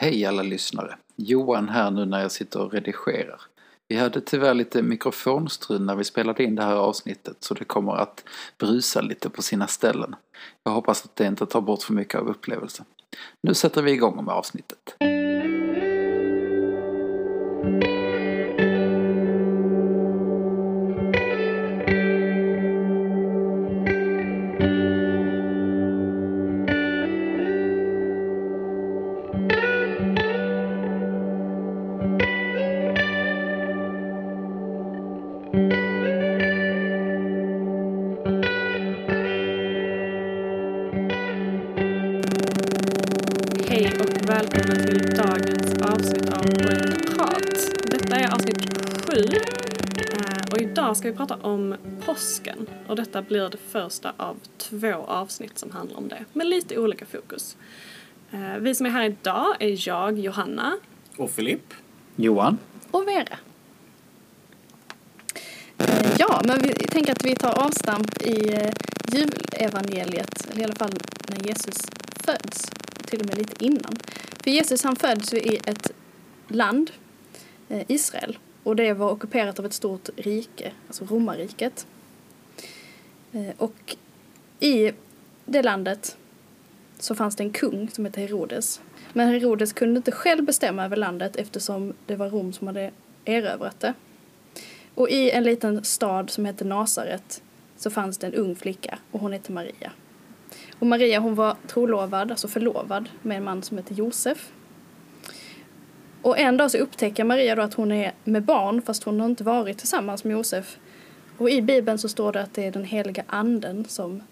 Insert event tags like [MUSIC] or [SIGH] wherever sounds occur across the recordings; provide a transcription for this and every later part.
Hej alla lyssnare! Johan här nu när jag sitter och redigerar. Vi hade tyvärr lite mikrofonstrul när vi spelade in det här avsnittet så det kommer att brusa lite på sina ställen. Jag hoppas att det inte tar bort för mycket av upplevelsen. Nu sätter vi igång med avsnittet. Och välkomna till dagens avsnitt av prat. Detta är avsnitt sju eh, och idag ska vi prata om påsken. Och detta blir det första av två avsnitt som handlar om det, med lite olika fokus. Eh, Vi som är här idag är jag, Johanna. Och Filipp. Johan? och Vera. Eh, Ja, men vi tänker att vi tar avstamp i julevangeliet, eller i alla fall när Jesus föds, till och med lite innan. För Jesus han föds i ett land, eh, Israel, och det var ockuperat av ett stort rike, alltså romarriket. Eh, och i det landet så fanns det en kung som hette Herodes. Men Herodes kunde inte själv bestämma över landet eftersom det var Rom som hade erövrat det. Och i en liten stad som hette Nasaret så fanns det en ung flicka och hon hette Maria. Och Maria hon var trolovad, alltså förlovad med en man som hette Josef. Och en dag så upptäcker Maria då att hon är med barn fast hon har inte varit tillsammans med Josef. Och i Bibeln så står det att det är den heliga anden som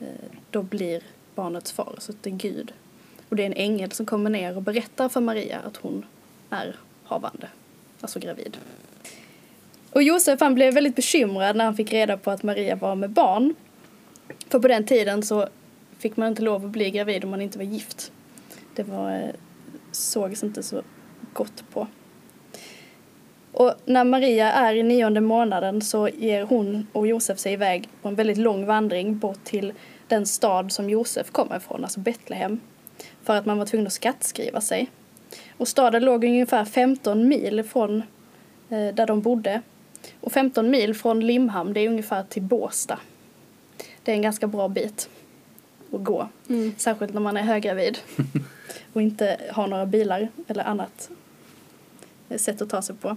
eh, då blir barnets far, så att det är Gud. Och det är en ängel som kommer ner och berättar för Maria att hon är havande, alltså gravid. Och Josef han blev väldigt bekymrad när han fick reda på att Maria var med barn. För på den tiden så fick man inte lov att bli gravid om man inte var gift. Det var, eh, sågs inte så gott på. Och när Maria är i nionde månaden så ger hon och Josef sig iväg på en väldigt lång vandring bort till den stad som Josef kommer ifrån, alltså Betlehem. För att man var tvungen att skattskriva sig. Och staden låg ungefär 15 mil från eh, där de bodde. Och 15 mil från Limhamn, det är ungefär till Båstad. Det är en ganska bra bit att gå. Särskilt när man är höggravid [LAUGHS] och inte har några bilar eller annat sätt att ta sig på.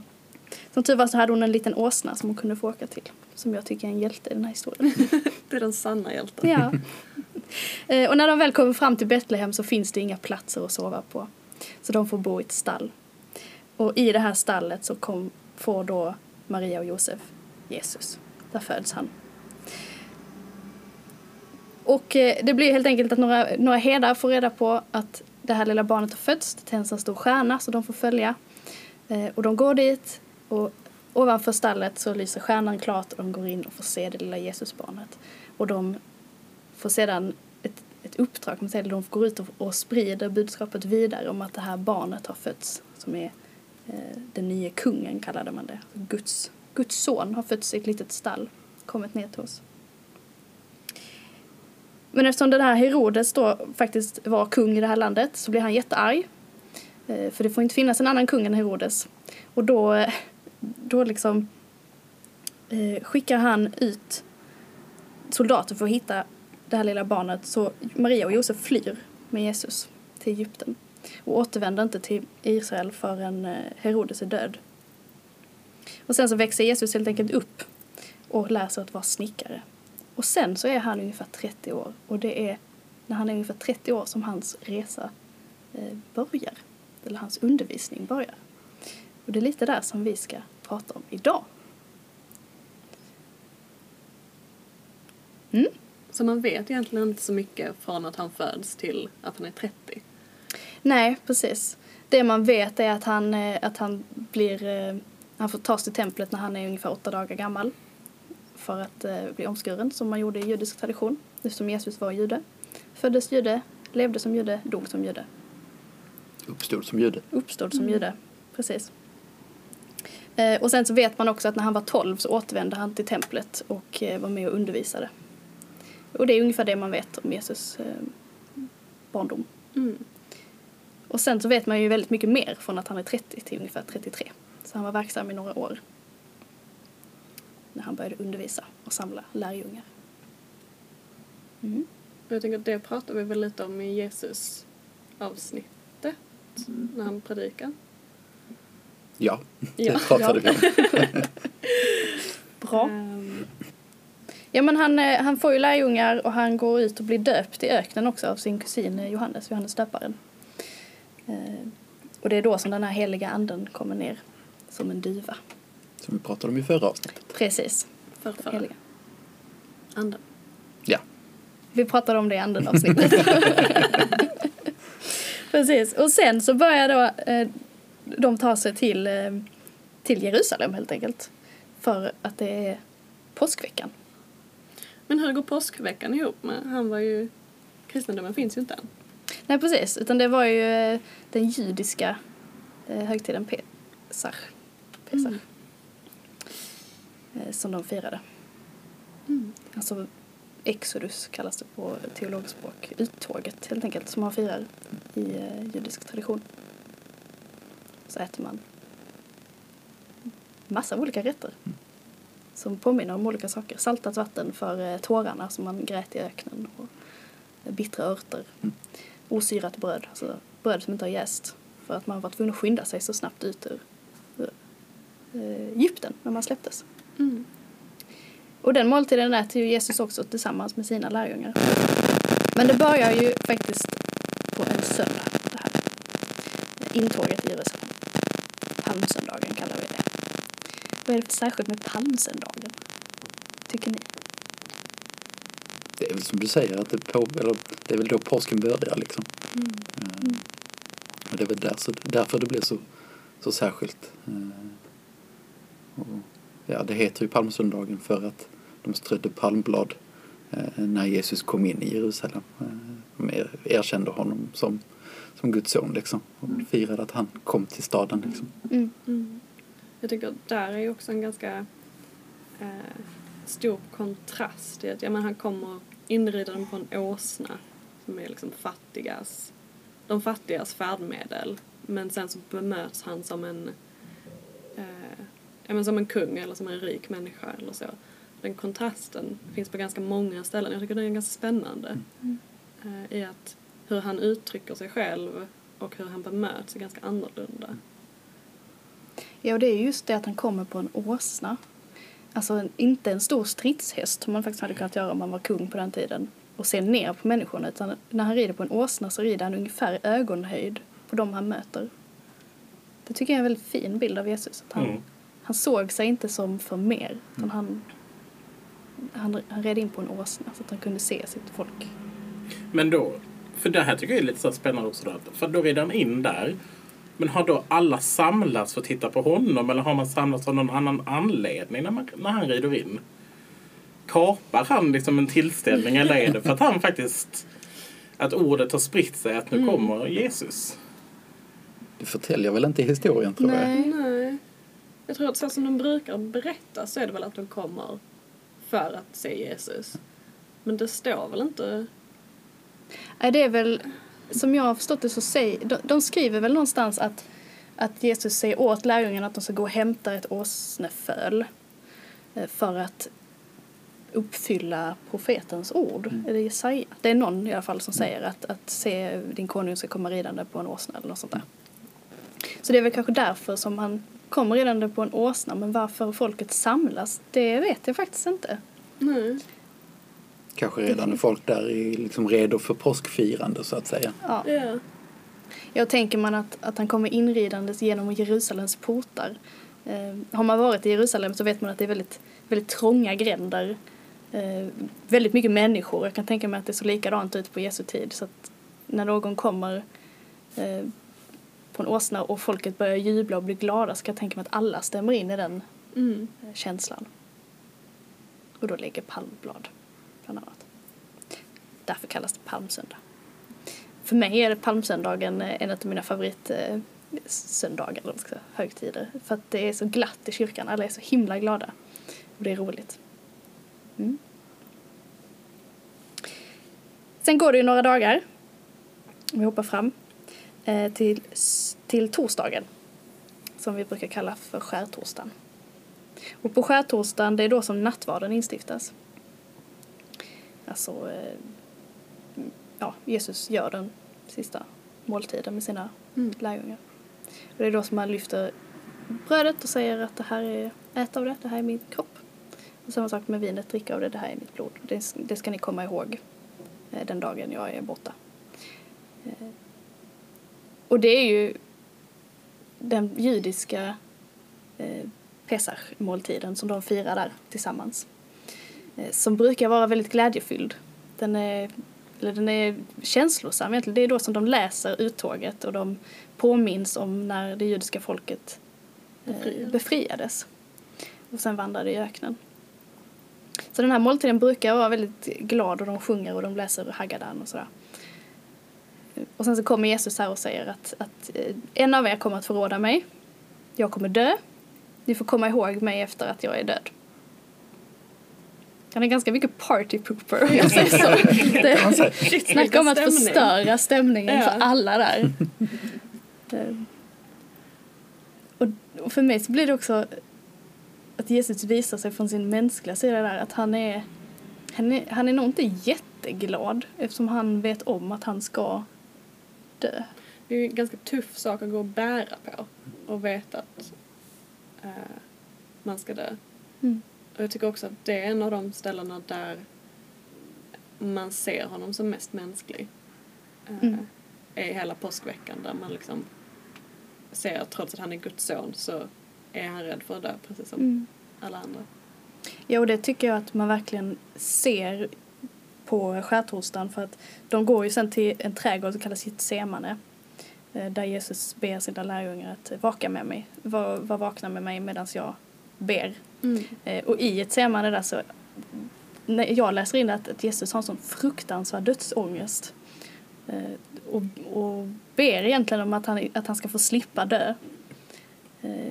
Som tur var så hade hon en liten åsna som hon kunde få åka till. Som jag tycker är en hjälte i den här historien. [LAUGHS] Det är den sanna hjälten. Ja. Eh, Och när de väl kommer fram till Betlehem så finns det inga platser att sova på. Så de får bo i ett stall. Och i det här stallet så kom, får då Maria och Josef Jesus. Där föds han. Och eh, det blir helt enkelt att några, några herdar får reda på att det här lilla barnet har fötts. Det tänds en stor stjärna så de får följa. Eh, och de går dit och ovanför stallet så lyser stjärnan klart och de går in och får se det lilla Jesusbarnet. Och de får sedan ett, ett uppdrag, man säger, de går ut och, och sprider budskapet vidare om att det här barnet har fötts, som är eh, den nya kungen kallade man det. Guds, Guds son har fötts i ett litet stall, kommit ner till oss. Men eftersom den här Herodes då faktiskt var kung i det här landet så blir han jättearg. Eh, för det får inte finnas en annan kung än Herodes. Och då, eh, då liksom eh, skickar han ut soldater för att hitta det här lilla barnet så Maria och Josef flyr med Jesus till Egypten och återvänder inte till Israel förrän Herodes är död. Och sen så växer Jesus helt enkelt upp och lär sig att vara snickare. Och sen så är han ungefär 30 år och det är när han är ungefär 30 år som hans resa eh, börjar, eller hans undervisning börjar. Och det är lite där som vi ska prata om idag. Mm. Så man vet egentligen inte så mycket från att han föds till att han är 30. Nej, precis. Det man vet är att han, eh, att han blir, eh, han får tas till templet när han är ungefär åtta dagar gammal. För att eh, bli omskuren, som man gjorde i judisk tradition. Eftersom Jesus var jude. Föddes jude, levde som jude, dog som jude. Uppstod som jude. Uppstod som jude, precis. Eh, och sen så vet man också att när han var 12 så återvände han till templet och eh, var med och undervisade. Och det är ungefär det man vet om Jesus barndom. Mm. Och sen så vet man ju väldigt mycket mer från att han är 30 till ungefär 33. Så han var verksam i några år. När han började undervisa och samla lärjungar. Mm. Jag tänker att det pratar vi väl lite om i Jesus avsnittet när han predikar. Ja, Ja. det pratade vi om. [LAUGHS] Bra. Ehm, Ja men han, eh, han får ju lärjungar och han går ut och blir döpt i öknen också av sin kusin eh, Johannes, Johannes döparen. Eh, och det är då som den här heliga anden kommer ner som en duva. Som vi pratade om i förra avsnittet. Precis. för, för Heliga. anden. Ja, Vi pratade om det i anden avsnittet. [LAUGHS] Precis. Och sen så börjar då eh, de ta sig till, eh, till Jerusalem helt enkelt. För att det är påskveckan. Men hur går påskveckan ihop med? Han var ju... Kristendomen finns ju inte än. Nej precis, utan det var ju eh, den judiska eh, högtiden Pesach. Pesach. Mm. Eh, som de firade. Mm. Alltså Exodus kallas det på teologspråk. Uttåget helt enkelt som man firar i eh, judisk tradition. Så äter man massa olika rätter. Som påminner om olika saker. Saltat vatten för eh, tårarna som man grät i öknen. Och bittra örter. Osyrat bröd, alltså bröd som inte har jäst. För att man var tvungen att skynda sig så snabbt ut ur, ur Egypten när man släpptes. Mm. Och den måltiden äter ju Jesus också tillsammans med sina lärjungar. Men det börjar ju faktiskt på en söndag, det här. Intåget i Jerusalem. Palmsöndagen kallar vi det. Vad är det för särskilt med palmsöndagen? Tycker ni? det är väl som du säger att det, på, eller, det är väl då påsken börjar liksom. Eh, Och det är väl där, så, därför det blir så, så särskilt. Eh, Och, ja, det heter ju palmsöndagen för att de strödde palmblad eh, när Jesus kom in i Jerusalem. Eh, De er- erkände honom som, som Guds son liksom. Och firade att han kom till staden liksom. Mm. Mm. Jag tycker att där är ju också en ganska eh, stor kontrast i att ja, men han kommer inridande på en åsna som är liksom fattigas, de fattigas färdmedel. Men sen så bemöts han som en, eh, ja, men som en kung eller som en rik människa eller så. Den kontrasten finns på ganska många ställen. Jag tycker det är ganska spännande. Eh, I att hur han uttrycker sig själv och hur han bemöts är ganska annorlunda. Ja, och det är just det att han kommer på en åsna. Alltså en, inte en stor stridshäst som man faktiskt hade kunnat göra om man var kung på den tiden och se ner på människorna utan när han rider på en åsna så rider han ungefär ögonhöjd på dem han möter. Det tycker jag är en väldigt fin bild av Jesus. Att han, Mm. Han såg sig inte som för mer utan han, han, han red in på en åsna så att han kunde se sitt folk. Men då, för det här tycker jag är lite så spännande också. Då, för då rider han in där. Men har då alla samlats för att titta på honom eller har man samlats av någon annan anledning när, man, när han rider in? Kapar han liksom en tillställning eller är det för att han faktiskt att ordet har spritt sig att nu kommer Jesus? Det förtäljer väl inte historien tror jag. Nej. Nej. Jag tror att så som de brukar berätta så är det väl att de kommer för att se Jesus. Men det står väl inte... Nej, det är väl, som jag har förstått det så säger, de, de skriver väl någonstans att, att Jesus säger åt lärjungarna att de ska gå och hämta ett åsneföl eh, för att uppfylla profetens ord. Är det Jesaja? Det är någon i alla fall som säger att, att se din konung ska komma ridande på en åsna eller något sånt där. Så det är väl kanske därför som han kommer ridande på en åsna, men varför folket samlas, det vet jag faktiskt inte. Nej. Kanske redan är folk där är liksom redo för påskfirande så att säga. Ja. Ja. Jag tänker man att, att han kommer inridandes genom Jerusalems portar. Eh, har man varit i Jerusalem så vet man att det är väldigt, väldigt trånga gränder. Eh, väldigt mycket människor. Jag kan tänka mig att det såg likadant ut på Jesu tid. Så att när någon kommer eh, på en åsna och folket börjar jubla och bli glada så kan jag tänka mig att alla stämmer in i den Mm. eh, känslan. Och då lägger palmblad bland annat. Därför kallas det palmsöndag. För mig är palmsöndagen eh, en av mina favoritsöndagar, eller vad man ska säga, högtider. För att det är så glatt i kyrkan, alla är så himla glada. Och det är roligt. Mm. Sen går det ju några dagar. Vi hoppar fram. Eh, till, till torsdagen som vi brukar kalla för skärtorsdagen. Och på skärtorsdagen det är då som nattvarden instiftas. Alltså, eh, ja, Jesus gör den sista måltiden med sina Mm. lärjungar. Och det är då som man lyfter brödet och säger att det här är, ät av det, det här är min kropp. Och samma sak med vinet, drick av det, det här är mitt blod. Det, det ska ni komma ihåg eh, den dagen jag är borta. Och det är ju den judiska eh, Pesach-måltiden som de firar där tillsammans. Eh, som brukar vara väldigt glädjefylld. Den är, eller den är känslosam egentligen. Det är då som de läser uttåget och de påminns om när det judiska folket eh, Befriades. befriades. Och sen vandrade i öknen. Så den här måltiden brukar vara väldigt glad och de sjunger och de läser Haggadan och sådär. Och sen så kommer Jesus här och säger att, att eh, en av er kommer att förråda mig. Jag kommer dö. Ni får komma ihåg mig efter att jag är död. Han är ganska mycket party pooper om jag säger så. [LAUGHS] Det, Shit, snacka om att stämning. förstöra stämningen Ja. för alla där. [LAUGHS] Eh, och, och för mig så blir det också att Jesus visar sig från sin mänskliga sida där att han är han är, han är nog inte jätteglad eftersom han vet om att han ska dö. Det är ju en ganska tuff sak att gå och bära på och veta att eh, man ska dö. Mm. Och jag tycker också att det är en av de ställena där man ser honom som mest mänsklig. Eh, Mm. Är hela påskveckan där man liksom ser att trots att han är Guds son så är han rädd för att dö precis som Mm. alla andra. Ja, och det tycker jag att man verkligen ser på skärtorsdagen för att de går ju sen till en trädgård som kallas Getsemane eh, där Jesus ber sina lärjungar att vaka med mig, var, var vakna med mig medan jag ber. Eh, Och i Getsemane där så, när jag läser in att, att Jesus har en sån fruktansvärd dödsångest eh, och, och ber egentligen om att han, att han ska få slippa dö.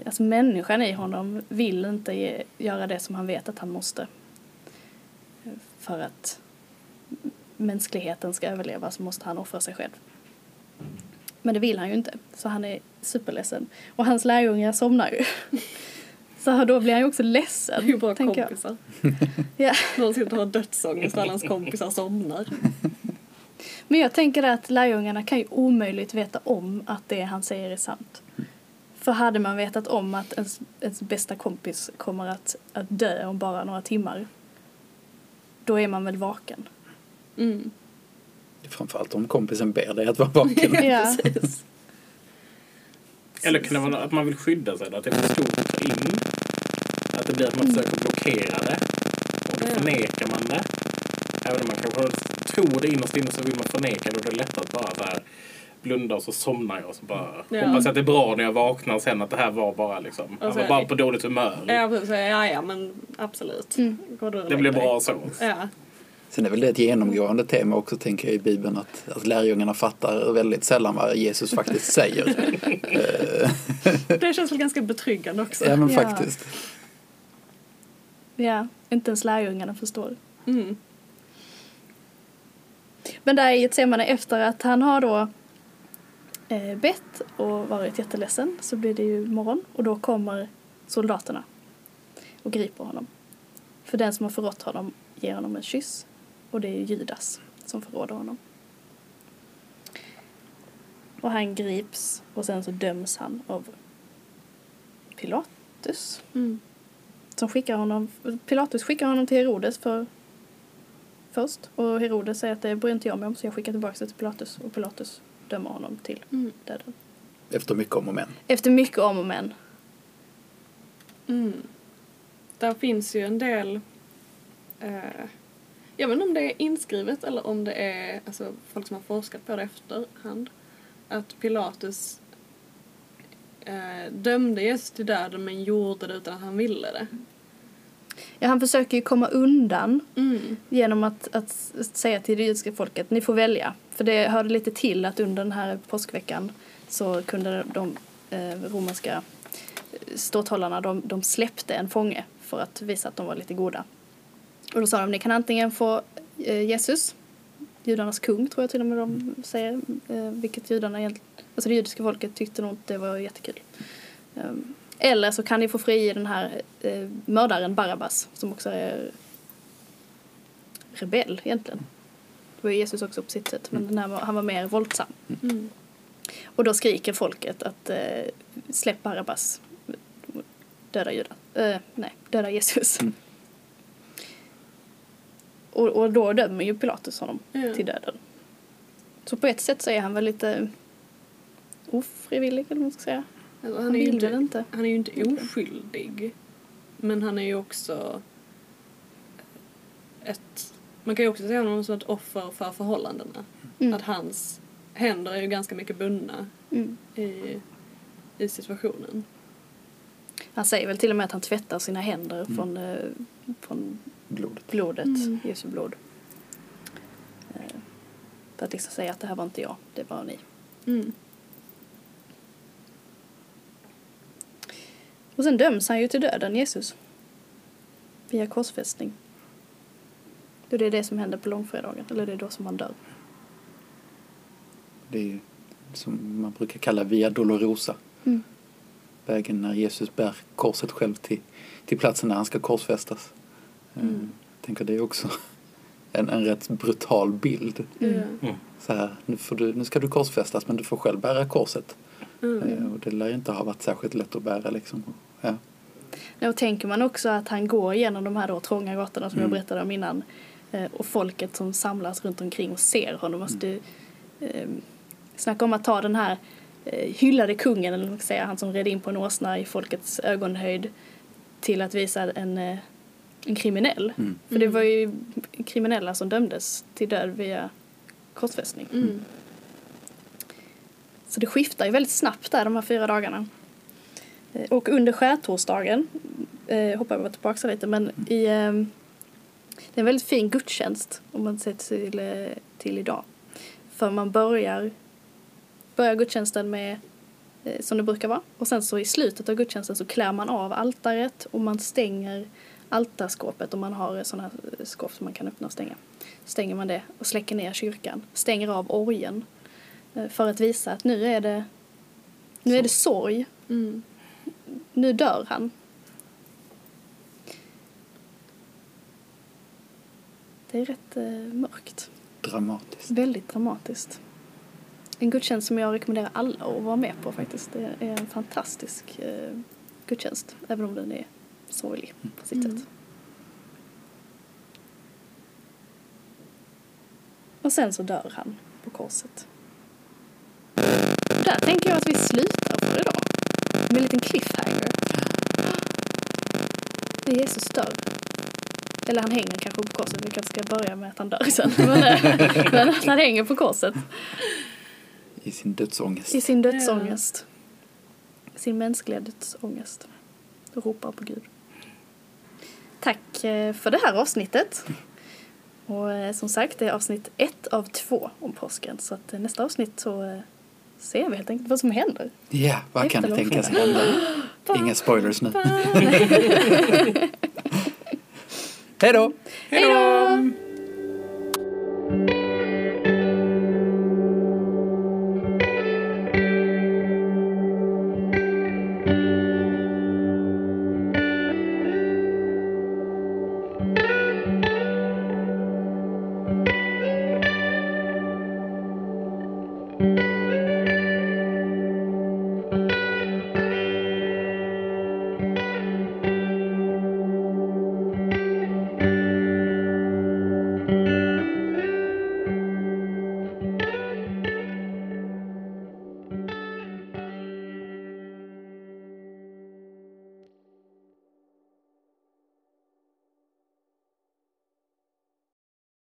Alltså människan i honom vill inte ge, göra det som han vet att han måste. För att mänskligheten ska överleva så måste han offra sig själv. Men det vill han ju inte, så han är superledsen. Och hans lärjungar somnar ju. [LAUGHS] Så då blir han ju också ledsen. Det är ju jag. kompisar. [LAUGHS] Ja. Någon och har dödsångest alla hans kompisar somnar. [LAUGHS] Men jag tänker att lärjungarna kan ju omöjligt veta om att det han säger är sant. För hade man vetat om att ens, ens bästa kompis kommer att, att dö om bara några timmar, då är man väl vaken. Mm. Framförallt om kompisen ber dig att vara vaken. [LAUGHS] Ja. Eller kan det vara att man vill skydda sig? då? Att det är för stort att ta in? Att det blir att man försöker blockera det? Och då förnekar man det? Även om man kanske tror det innerst inne så vill man förneka det. Och då är det lättare att bara så här blunda och så somnar jag och så bara Ja. hoppas jag att det är bra när jag vaknar sen att det här var bara liksom, jag så var är bara det- på dåligt humör. Ja, precis. Ja, ja, men absolut. Mm. Det blir bra så. Ja. Sen är väl det ett genomgående tema också tänker jag i Bibeln att, att lärjungarna fattar väldigt sällan vad Jesus faktiskt säger. [LAUGHS] Det känns väl ganska betryggande också. ja men Ja. faktiskt. ja, inte ens lärjungarna förstår. Mm. Men där i Getsemane efter att han har då eh, bett och varit jätteledsen så blir det ju morgon och då kommer soldaterna och griper honom. För den som har förrått honom ger honom en kyss och det är Judas som förråder honom. Och han grips och sen så döms han av Pilatus Mm. som skickar honom, Pilatus skickar honom till Herodes för först och Herodes säger att det bryr inte jag mig om så jag skickar tillbaka det till Pilatus och Pilatus dömer honom till Mm. döden. Efter mycket om och men. Efter mycket om och men. Mm. Där finns ju en del... Eh, jag vet inte om det är inskrivet eller om det är alltså, folk som har forskat på det efterhand. Att Pilatus eh, dömde Jesus till döden men gjorde det utan att han ville det. Ja, han försöker ju komma undan Mm. genom att, att säga till det judiska folket ni får välja. För det hörde lite till att under den här påskveckan så kunde de eh, romerska ståthållarna de, de släppte en fånge för att visa att de var lite goda. Och då sa de ni kan antingen få eh, Jesus judarnas kung tror jag till och med de säger. Eh, vilket judarna egentligen, alltså det judiska folket tyckte nog inte det var jättekul. Um, eller så kan ni få frige den här eh, mördaren Barabbas som också är rebell egentligen. Det var ju Jesus också på sitt sätt men den här, var- han var mer våldsam. Mm. Och då skriker folket att eh, släpp Barabbas, döda Judas. Eh, nej, döda Jesus. Mm. Och, och då dömer ju Pilatus honom Ja. till döden. Så på ett sätt så är han väl lite ofrivillig eller vad man ska säga. Alltså, Han han, är ju vill inte, inte. han är ju inte oskyldig. Men han är ju också ett... Man kan ju också se honom som ett offer för förhållandena. Mm. Att hans händer är ju ganska mycket bundna Mm. i, i situationen. Han säger väl till och med att han tvättar sina händer Mm. från, eh, från Blodet. blodet, Mm. Jesu blod. Eh, för att liksom säga att det här var inte jag, det var ni. Mm. Och sen döms han ju till döden, Jesus. Via korsfästning. Och det är det som händer på långfredagen, eller det är då som han dör. Det är ju som man brukar kalla Via Dolorosa. Mm. Vägen när Jesus bär korset själv till, till platsen där han ska korsfästas. Eh, Mm. Jag tänker det är också [LAUGHS] en, en rätt brutal bild. Mm. Ja. Så här, nu, får du, nu ska du korsfästas men du får själv bära korset. Mm. Eh, Och det lär ju inte ha varit särskilt lätt att bära liksom. Ja. Ja, Och tänker man också att han går genom de här då trånga gatorna som jag Mm. berättade om innan eh, och folket som samlas runt omkring och ser honom. Alltså det, eh, snacka om att ta den här eh, hyllade kungen, eller vad man ska säga, han som red in på en åsna i folkets ögonhöjd till att visa en, eh, en kriminell. Mm. För det var ju kriminella som dömdes till död via korsfästning. Mm. Så det skiftar ju väldigt snabbt där de här fyra dagarna. Eh, Och under skärtorsdagen, eh, hoppar jag tillbaka lite, men i, eh, det är en väldigt fin gudstjänst om man ser till, eh, till idag. För man börjar, börjar gudstjänsten med eh, som det brukar vara och sen så i slutet av gudstjänsten så klär man av altaret och man stänger altarskåpet om man har sådana här skåp som man kan öppna och stänga. Stänger man det och släcker ner kyrkan, stänger av orgeln eh, för att visa att nu är det, nu är det sorg, Mm. nu dör han. Det är rätt eh, mörkt, Dramatiskt. väldigt dramatiskt. En gudstjänst som jag rekommenderar alla att vara med på faktiskt. Det är en fantastisk eh, gudstjänst, även om den är sorglig på sitt Mm. sätt. Och sen så dör han på korset. Där tänker jag att vi slutar för idag. Med en liten cliffhanger. När Jesus dör. Eller han hänger kanske på korset. Vi kanske ska börja med att han dör sen. [LAUGHS] Men, men att han hänger på korset. I sin dödsångest. I sin dödsångest. Sin mänskliga dödsångest. Och ropar på Gud. Tack eh, för det här avsnittet. Och eh, som sagt, det är avsnitt ett av två om påsken. Så att eh, nästa avsnitt så ser vi helt enkelt vad som händer. Ja, vad kan det tänkas hända? [GASPS] Inga spoilers nu. [LAUGHS] Hej då! Hej då!